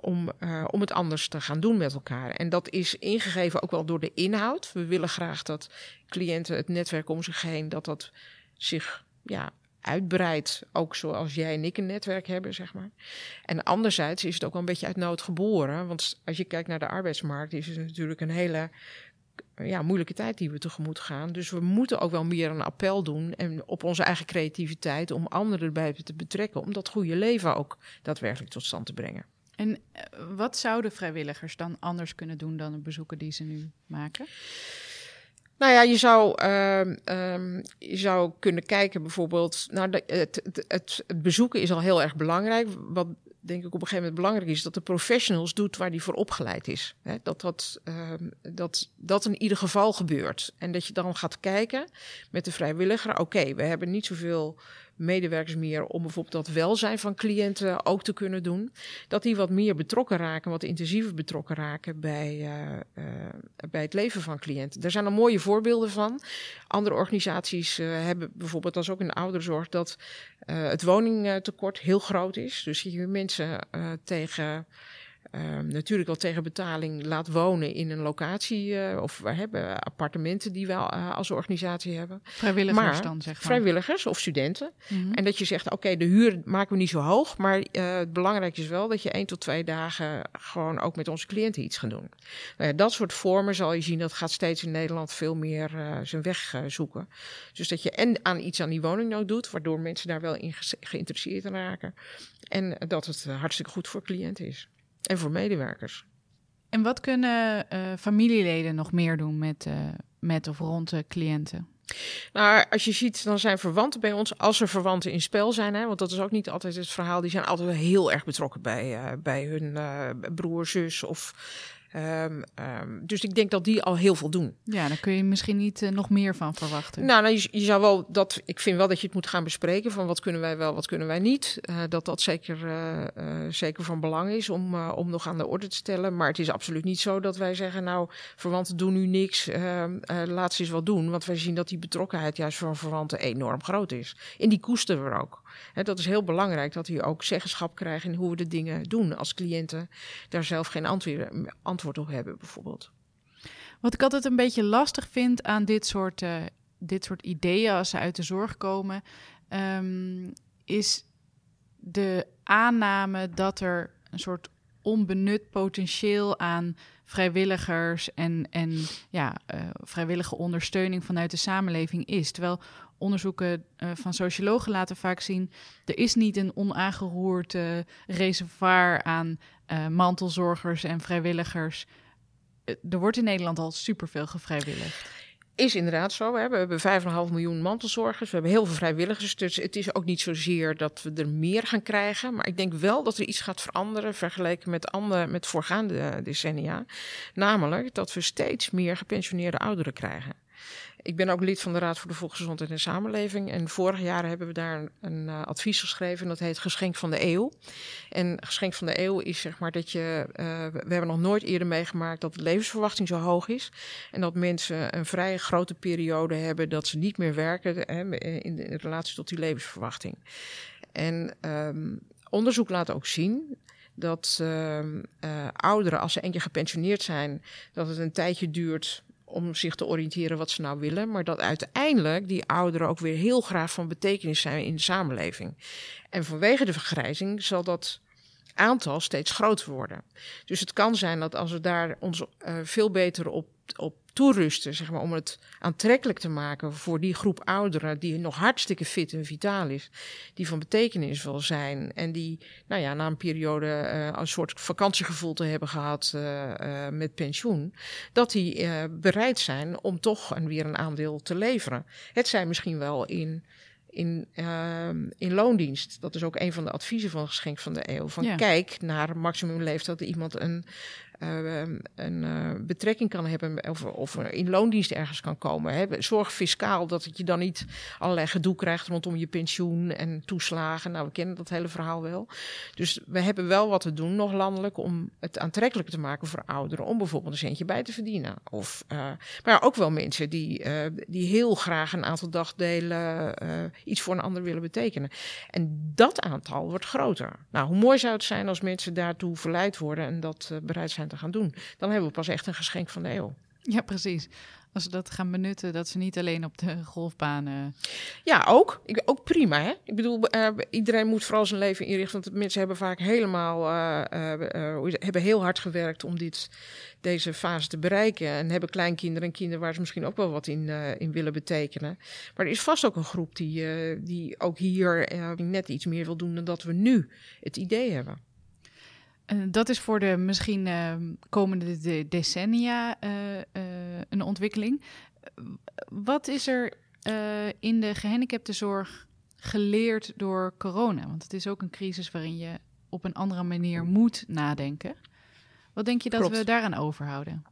om, uh, om het anders te gaan doen met elkaar. En dat is ingegeven ook wel door de inhoud. We willen graag dat cliënten het netwerk om zich heen, dat dat zich ja, uitbreidt. Ook zoals jij en ik een netwerk hebben, zeg maar. En anderzijds is het ook wel een beetje uit nood geboren. Want als je kijkt naar de arbeidsmarkt, is het natuurlijk een hele ja, moeilijke tijd die we tegemoet gaan. Dus we moeten ook wel meer een appel doen en op onze eigen creativiteit om anderen erbij te betrekken, om dat goede leven ook daadwerkelijk tot stand te brengen. En eh, wat zouden vrijwilligers dan anders kunnen doen dan de bezoeken die ze nu maken? Nou ja, je zou, ehm, ehm, je zou kunnen kijken bijvoorbeeld. Nou, het, het, het bezoeken is al heel erg belangrijk. Wat denk ik op een gegeven moment belangrijk is dat de professionals doet waar die voor opgeleid is. Dat, dat, ehm, dat dat in ieder geval gebeurt. En dat je dan gaat kijken met de vrijwilliger. Oké, we hebben niet zoveel medewerkers meer om bijvoorbeeld dat welzijn van cliënten ook te kunnen doen. Dat die wat meer betrokken raken, wat intensiever betrokken raken bij, uh, uh, bij het leven van cliënten. Daar zijn er mooie voorbeelden van. Andere organisaties uh, hebben bijvoorbeeld, als ook in de ouderenzorg, dat het woningtekort heel groot is. Dus je mensen tegen Ehm, natuurlijk wel tegen betaling laat wonen in een locatie. Uh, of we hebben appartementen die we uh, als organisatie hebben. Vrijwilligers maar, dan, zeg maar. Vrijwilligers of studenten. Mm -hmm. En dat je zegt, oké, okay, de huur maken we niet zo hoog. Maar uh, het belangrijke is wel dat je één tot twee dagen gewoon ook met onze cliënten iets gaan doen. Nou dat soort vormen zal je zien, dat gaat steeds in Nederland veel meer zijn weg zoeken. Dus dat je en aan iets aan die woningnood doet, waardoor mensen daar wel in ge geïnteresseerd raken. En dat het hartstikke goed voor cliënten is. En voor medewerkers. En wat kunnen uh, familieleden nog meer doen met, uh, met of rond de cliënten? Nou, als je ziet, dan zijn verwanten bij ons, als er verwanten in spel zijn, hè, want dat is ook niet altijd het verhaal, die zijn altijd heel erg betrokken bij, uh, bij hun broer, zus of Um, um, dus ik denk dat die al heel veel doen. Ja, daar kun je misschien niet uh, nog meer van verwachten. Nou, nou je, je, zou wel dat. Ik vind wel dat je het moet gaan bespreken van wat kunnen wij wel, wat kunnen wij niet. Uh, dat dat zeker, uh, zeker van belang is om, om nog aan de orde te stellen. Maar het is absoluut niet zo dat wij zeggen, nou, verwanten doen nu niks, ehm, laat ze eens wat doen. Want wij zien dat die betrokkenheid juist van verwanten enorm groot is. En die koesteren we ook. Dat is heel belangrijk dat die ook zeggenschap krijgen in hoe we de dingen doen als cliënten daar zelf geen antwoord, op hebben, bijvoorbeeld. Wat ik altijd een beetje lastig vind aan dit soort, uh, dit soort ideeën als ze uit de zorg komen, um, is de aanname dat er een soort onbenut potentieel aan vrijwilligers en, en ja, uh, vrijwillige ondersteuning vanuit de samenleving is. Terwijl onderzoeken uh, van sociologen laten vaak zien... er is niet een onaangeroerd uh, reservoir aan uh, mantelzorgers en vrijwilligers. er wordt in Nederland al superveel gevrijwilligd. Is inderdaad zo. Hè. We hebben 5,5 miljoen mantelzorgers. We hebben heel veel vrijwilligers. Dus het is ook niet zozeer dat we er meer gaan krijgen. Maar ik denk wel dat er iets gaat veranderen vergeleken met, andere, met voorgaande decennia. Namelijk dat we steeds meer gepensioneerde ouderen krijgen. Ik ben ook lid van de Raad voor de Volksgezondheid en Samenleving. En vorig jaar hebben we daar een, uh, advies geschreven. En dat heet Geschenk van de Eeuw. En Geschenk van de Eeuw is zeg maar dat je. Uh, we hebben nog nooit eerder meegemaakt dat de levensverwachting zo hoog is. En dat mensen een vrij grote periode hebben dat ze niet meer werken hè, in, in relatie tot die levensverwachting. En um, onderzoek laat ook zien dat uh, uh, ouderen, als ze keer gepensioneerd zijn, dat het een tijdje duurt om zich te oriënteren wat ze nou willen. Maar dat uiteindelijk die ouderen ook weer heel graag van betekenis zijn in de samenleving. En vanwege de vergrijzing zal dat aantal steeds groter worden. Dus het kan zijn dat als we daar ons uh, veel beter op, op toerusten, zeg maar, om het aantrekkelijk te maken voor die groep ouderen die nog hartstikke fit en vitaal is, die van betekenis wil zijn en die, nou ja, na een periode uh, een soort vakantiegevoel te hebben gehad uh, uh, met pensioen, dat die bereid zijn om toch een, weer een aandeel te leveren. Het zijn misschien wel in in, uh, in loondienst. Dat is ook een van de adviezen van Geschenk van de Eeuw. Van ja. kijk naar maximumleeftijd dat iemand een uh, een uh, betrekking kan hebben of, of in loondienst ergens kan komen. Hè. Zorg fiscaal dat je dan niet allerlei gedoe krijgt rondom je pensioen en toeslagen. Nou, we kennen dat hele verhaal wel. Dus we hebben wel wat te doen nog landelijk om het aantrekkelijk te maken voor ouderen om bijvoorbeeld een centje bij te verdienen. Of, uh, maar ook wel mensen die, die heel graag een aantal dagdelen iets voor een ander willen betekenen. En dat aantal wordt groter. Nou, hoe mooi zou het zijn als mensen daartoe verleid worden en dat bereid zijn te gaan doen. Dan hebben we pas echt een geschenk van de eeuw. Ja, precies. Als ze dat gaan benutten, dat ze niet alleen op de golfbanen. Ja, ook. Ik, ook prima. Hè? Ik bedoel, uh, iedereen moet vooral zijn leven inrichten. Want mensen hebben vaak helemaal uh, uh, hebben heel hard gewerkt om dit, deze fase te bereiken. En hebben kleinkinderen en kinderen waar ze misschien ook wel wat in, in willen betekenen. Maar er is vast ook een groep die, die ook hier net iets meer wil doen dan dat we nu het idee hebben. Dat is voor de misschien ehm, komende decennia een ontwikkeling. Wat is er in de gehandicaptenzorg geleerd door corona? Want het is ook een crisis waarin je op een andere manier moet nadenken. Wat denk je dat we daaraan overhouden?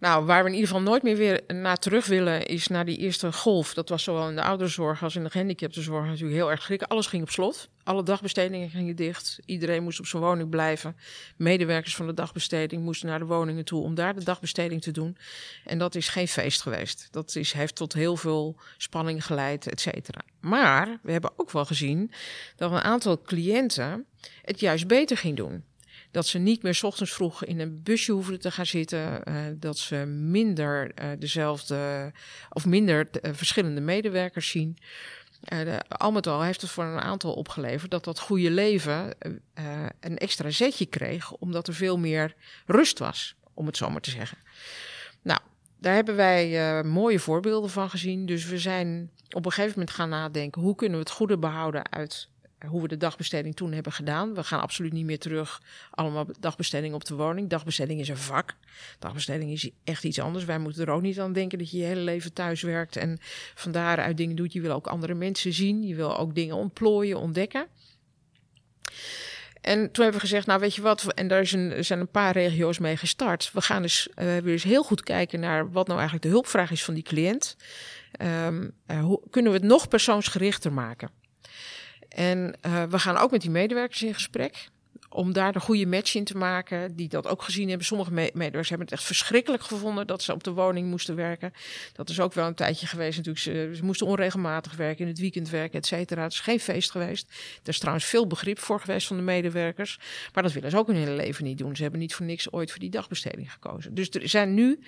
Nou, waar we in ieder geval nooit meer weer naar terug willen, is naar die eerste golf. Dat was zowel in de ouderenzorg als in de gehandicaptenzorg natuurlijk heel erg schrikken. Alles ging op slot. Alle dagbestedingen gingen dicht. Iedereen moest op zijn woning blijven. Medewerkers van de dagbesteding moesten naar de woningen toe om daar de dagbesteding te doen. En dat is geen feest geweest. Dat is, heeft tot heel veel spanning geleid, et cetera. Maar we hebben ook wel gezien dat een aantal cliënten het juist beter ging doen. Dat ze niet meer s ochtends vroeg in een busje hoefden te gaan zitten. Uh, dat ze minder uh, dezelfde of minder uh, verschillende medewerkers zien. Al met al heeft het voor een aantal opgeleverd dat dat goede leven een extra zetje kreeg, omdat er veel meer rust was, om het zo maar te zeggen. Nou, daar hebben wij mooie voorbeelden van gezien. Dus we zijn op een gegeven moment gaan nadenken: hoe kunnen we het goede behouden uit hoe we de dagbesteding toen hebben gedaan. We gaan absoluut niet meer terug allemaal dagbesteding op de woning. Dagbesteding is een vak. Dagbesteding is echt iets anders. Wij moeten er ook niet aan denken dat je je hele leven thuis werkt en van daaruit dingen doet. Je wil ook andere mensen zien. Je wil ook dingen ontplooien, ontdekken. En toen hebben we gezegd, nou weet je wat, en daar zijn een paar regio's mee gestart. We gaan dus, we hebben dus heel goed kijken naar wat nou eigenlijk de hulpvraag is van die cliënt. Um, uh, hoe kunnen we het nog persoonsgerichter maken? En uh, we gaan ook met die medewerkers in gesprek. Om daar de goede match in te maken. Die dat ook gezien hebben. Sommige medewerkers hebben het echt verschrikkelijk gevonden dat ze op de woning moesten werken. Dat is ook wel een tijdje geweest natuurlijk. Ze, ze moesten onregelmatig werken, in het weekend werken, et cetera. Het is geen feest geweest. Er is trouwens veel begrip voor geweest van de medewerkers. Maar dat willen ze ook hun hele leven niet doen. Ze hebben niet voor niks ooit voor die dagbesteding gekozen. Dus er zijn nu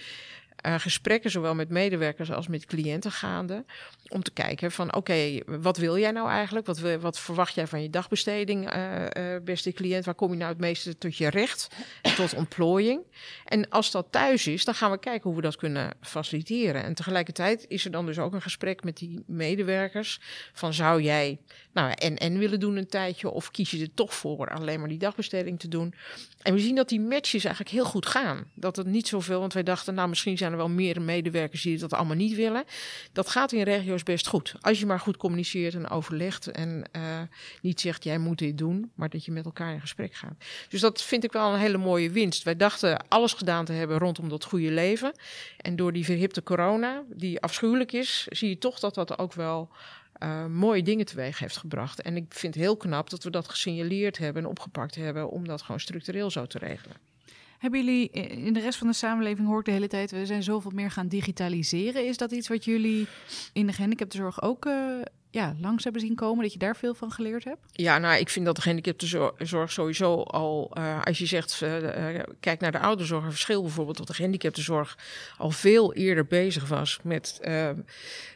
uh, gesprekken, zowel met medewerkers als met cliënten gaande. Om te kijken van oké, wat wil jij nou eigenlijk? Wat, wil, wat verwacht jij van je dagbesteding, uh, uh, beste cliënt? Waar kom je nou het meeste tot je recht, tot ontplooiing? En als dat thuis is, dan gaan we kijken hoe we dat kunnen faciliteren. En tegelijkertijd is er dan dus ook een gesprek met die medewerkers. Van zou jij nou en en willen doen een tijdje? Of kies je er toch voor alleen maar die dagbesteding te doen? En we zien dat die matches eigenlijk heel goed gaan. Dat het niet zoveel, want wij dachten, nou misschien zijn er wel meer medewerkers die dat allemaal niet willen. Dat gaat in regio's best goed. Als je maar goed communiceert en overlegt en uh, niet zegt, jij moet dit doen, maar dat je met elkaar in gesprek gaat. Dus dat vind ik wel een hele mooie winst. Wij dachten alles gedaan te hebben rondom dat goede leven. En door die verhipte corona, die afschuwelijk is, zie je toch dat dat ook wel uh, mooie dingen teweeg heeft gebracht. En ik vind het heel knap dat we dat gesignaleerd hebben en opgepakt hebben om dat gewoon structureel zo te regelen. Hebben jullie in de rest van de samenleving hoor ik de hele tijd, we zijn zoveel meer gaan digitaliseren. Is dat iets wat jullie in de gehandicaptenzorg ook uh, ja, langs hebben zien komen, dat je daar veel van geleerd hebt? Ja, nou, ik vind dat de gehandicaptenzorg sowieso al, uh, als je zegt, uh, kijk naar de ouderzorg, verschil bijvoorbeeld, dat de gehandicaptenzorg al veel eerder bezig was met,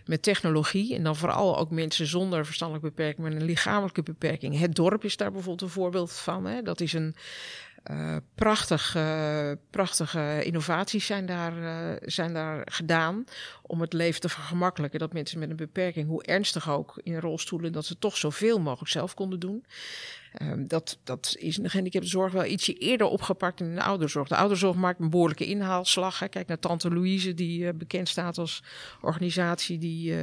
met technologie. En dan vooral ook mensen zonder verstandelijke beperking, met een lichamelijke beperking. Het dorp is daar bijvoorbeeld een voorbeeld van. Hè? Dat is een uh, prachtige, prachtige innovaties zijn daar, uh, zijn daar gedaan om het leven te vergemakkelijken. Dat mensen met een beperking, hoe ernstig ook in rolstoelen, dat ze toch zoveel mogelijk zelf konden doen. Uh, dat, dat is in de gehandicaptenzorg wel ietsje eerder opgepakt in de ouderzorg. De ouderzorg maakt een behoorlijke inhaalslag. Hè. Kijk naar Tante Louise, die bekend staat als organisatie die,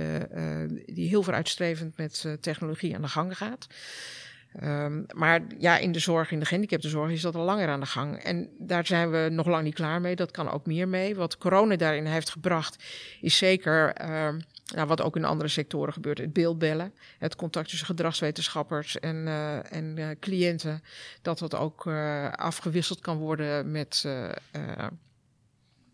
die heel vooruitstrevend met technologie aan de gang gaat. Um, maar ja, in de zorg, in de gehandicaptenzorg is dat al langer aan de gang. En daar zijn we nog lang niet klaar mee. Dat kan ook meer mee. Wat corona daarin heeft gebracht, is zeker, uh, nou, wat ook in andere sectoren gebeurt, het beeldbellen. Het contact tussen gedragswetenschappers en, uh, en uh, cliënten. Dat dat ook uh, afgewisseld kan worden met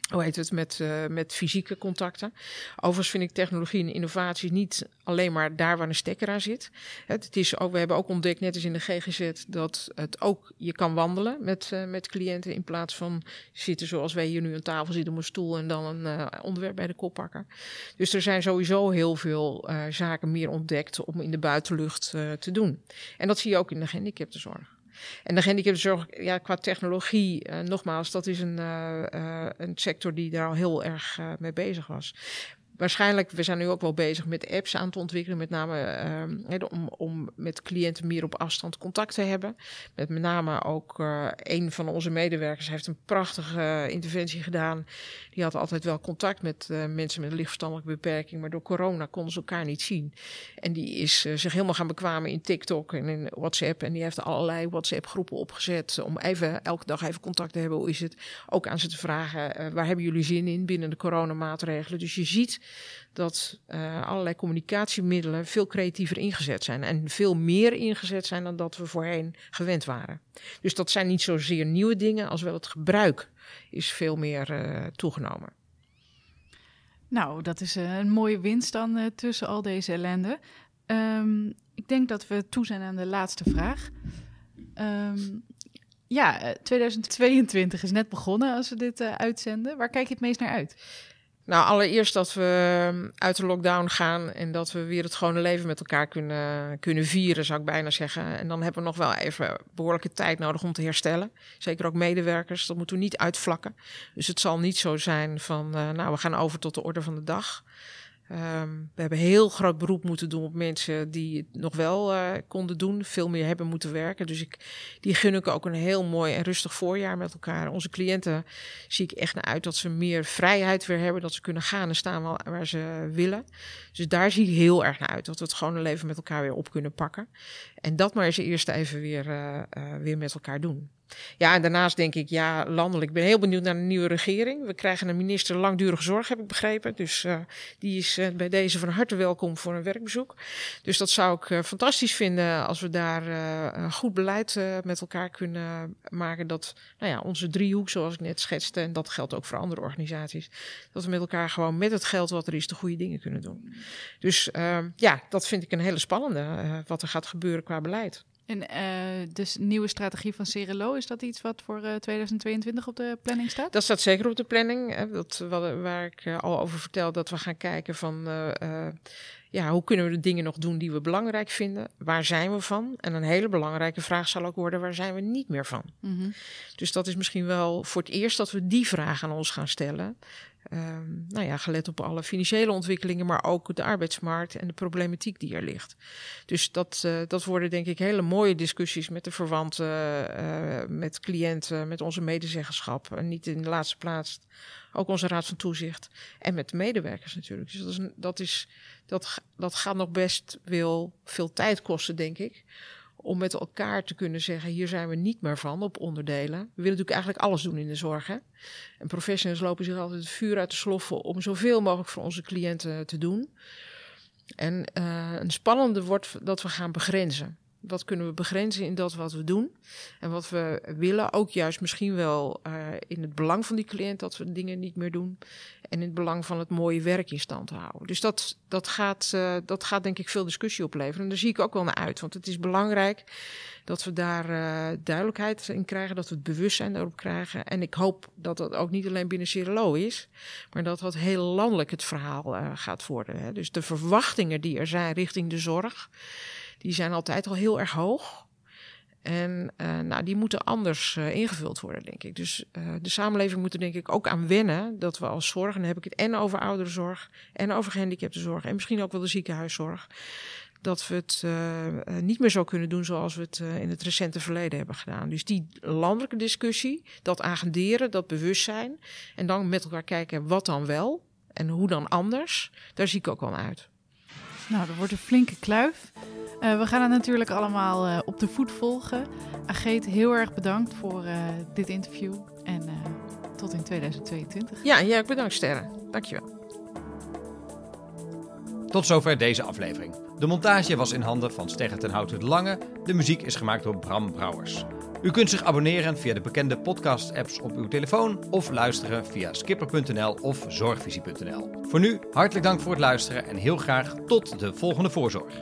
hoe heet het, met, uh, met fysieke contacten. Overigens vind ik technologie en innovatie niet alleen maar daar waar een stekker aan zit. Het, is ook, we hebben ook ontdekt, net als in de GGZ, dat het ook, je kan wandelen met, uh, met cliënten in plaats van zitten zoals wij hier nu aan tafel zitten op een stoel en dan een uh, onderwerp bij de kop pakken. Dus er zijn sowieso heel veel zaken meer ontdekt om in de buitenlucht te doen. En dat zie je ook in de gehandicaptenzorg. En de gehandicaptenzorg, ja, qua technologie, uh, nogmaals, dat is een, uh, uh, een sector die daar al heel erg mee bezig was. Waarschijnlijk, we zijn nu ook wel bezig met apps aan te ontwikkelen, met name ehm, om, om met cliënten meer op afstand contact te hebben. Met name ook uh, een van onze medewerkers heeft een prachtige interventie gedaan. Die had altijd wel contact met uh, mensen met een lichtverstandelijke beperking, maar door corona konden ze elkaar niet zien. En die is zich helemaal gaan bekwamen in TikTok en in WhatsApp. En die heeft allerlei WhatsApp-groepen opgezet om even elke dag even contact te hebben. Hoe is het? Ook aan ze te vragen, waar hebben jullie zin in binnen de coronamaatregelen? Dus je ziet dat uh, allerlei communicatiemiddelen veel creatiever ingezet zijn. En veel meer ingezet zijn dan dat we voorheen gewend waren. Dus dat zijn niet zozeer nieuwe dingen, als wel het gebruik is veel meer uh, toegenomen. Nou, dat is uh, een mooie winst dan tussen al deze ellende. Um, ik denk dat we toe zijn aan de laatste vraag. Um, ja, 2022 is net begonnen als we dit uitzenden. Waar kijk je het meest naar uit? Nou, allereerst dat we ehm, uit de lockdown gaan en dat we weer het gewone leven met elkaar kunnen, kunnen vieren, zou ik bijna zeggen. En dan hebben we nog wel even behoorlijke tijd nodig om te herstellen. Zeker ook medewerkers, dat moeten we niet uitvlakken. Dus het zal niet zo zijn van, uh, nou, we gaan over tot de orde van de dag. Um, we hebben heel groot beroep moeten doen op mensen die het nog wel uh, konden doen, veel meer hebben moeten werken. Dus ik, die gun ik ook een heel mooi en rustig voorjaar met elkaar. Onze cliënten zie ik echt naar uit dat ze meer vrijheid weer hebben, dat ze kunnen gaan en staan waar, waar ze willen. Dus daar zie ik heel erg naar uit, dat we het gewone leven met elkaar weer op kunnen pakken. En dat maar eens eerst even weer, uh, uh, weer met elkaar doen. Ja, en daarnaast denk ik, ja, landelijk. Ik ben heel benieuwd naar de nieuwe regering. We krijgen een minister langdurige zorg, heb ik begrepen. Dus uh, die is bij deze van harte welkom voor een werkbezoek. Dus dat zou ik fantastisch vinden als we daar goed beleid met elkaar kunnen maken. Dat nou ja, onze driehoek, zoals ik net schetste, en dat geldt ook voor andere organisaties, dat we met elkaar gewoon met het geld wat er is, de goede dingen kunnen doen. Dus ja, dat vind ik een hele spannende, wat er gaat gebeuren qua beleid. En uh, dus nieuwe strategie van Cerelo, is dat iets wat voor uh, 2022 op de planning staat? Dat staat zeker op de planning. Hè. Dat, wat, waar ik uh, al over vertel, dat we gaan kijken van ja, hoe kunnen we de dingen nog doen die we belangrijk vinden? Waar zijn we van? En een hele belangrijke vraag zal ook worden, waar zijn we niet meer van? Mm -hmm. Dus dat is misschien wel voor het eerst dat we die vraag aan ons gaan stellen. Um, nou ja, gelet op alle financiële ontwikkelingen, maar ook de arbeidsmarkt en de problematiek die er ligt. Dus dat, uh, dat worden denk ik hele mooie discussies met de verwanten, uh, met cliënten, met onze medezeggenschap. En niet in de laatste plaats ook onze raad van toezicht en met de medewerkers natuurlijk. Dus dat, is, dat, is, dat, dat gaat nog best wel veel tijd kosten, denk ik om met elkaar te kunnen zeggen: hier zijn we niet meer van op onderdelen. We willen natuurlijk eigenlijk alles doen in de zorg. Hè? En professionals lopen zich altijd het vuur uit de sloffen om zoveel mogelijk voor onze cliënten te doen. En uh, een spannende wordt dat we gaan begrenzen. Wat kunnen we begrenzen in dat wat we doen? En wat we willen, ook juist misschien wel uh, in het belang van die cliënt, dat we dingen niet meer doen. En in het belang van het mooie werk in stand houden. Dus dat, dat, gaat, uh, dat gaat denk ik veel discussie opleveren. En daar zie ik ook wel naar uit. Want het is belangrijk dat we daar uh, duidelijkheid in krijgen, dat we het bewustzijn daarop krijgen. En ik hoop dat dat ook niet alleen binnen Cirelo is, maar dat dat heel landelijk het verhaal gaat worden. Hè. Dus de verwachtingen die er zijn richting de zorg, die zijn altijd al heel erg hoog. En uh, nou, die moeten anders uh, ingevuld worden, denk ik. Dus uh, de samenleving moet er denk ik ook aan wennen dat we als zorg, en dan heb ik het en over ouderenzorg, en over gehandicaptenzorg, en misschien ook wel de ziekenhuiszorg, dat we het niet meer zo kunnen doen zoals we het in het recente verleden hebben gedaan. Dus die landelijke discussie, dat agenderen, dat bewustzijn, en dan met elkaar kijken wat dan wel en hoe dan anders, daar zie ik ook wel uit. Nou, dat wordt een flinke kluif. Uh, we gaan het natuurlijk allemaal uh, op de voet volgen. Ageet, heel erg bedankt voor uh, dit interview. En tot in 2022. Ja, jij ook bedankt, Sterren. Dankjewel. Tot zover deze aflevering. De montage was in handen van Sterre ten Houten de Lange. De muziek is gemaakt door Bram Brouwers. U kunt zich abonneren via de bekende podcast-apps op uw telefoon of luisteren via skipper.nl of zorgvisie.nl. Voor nu hartelijk dank voor het luisteren en heel graag tot de volgende voorzorg.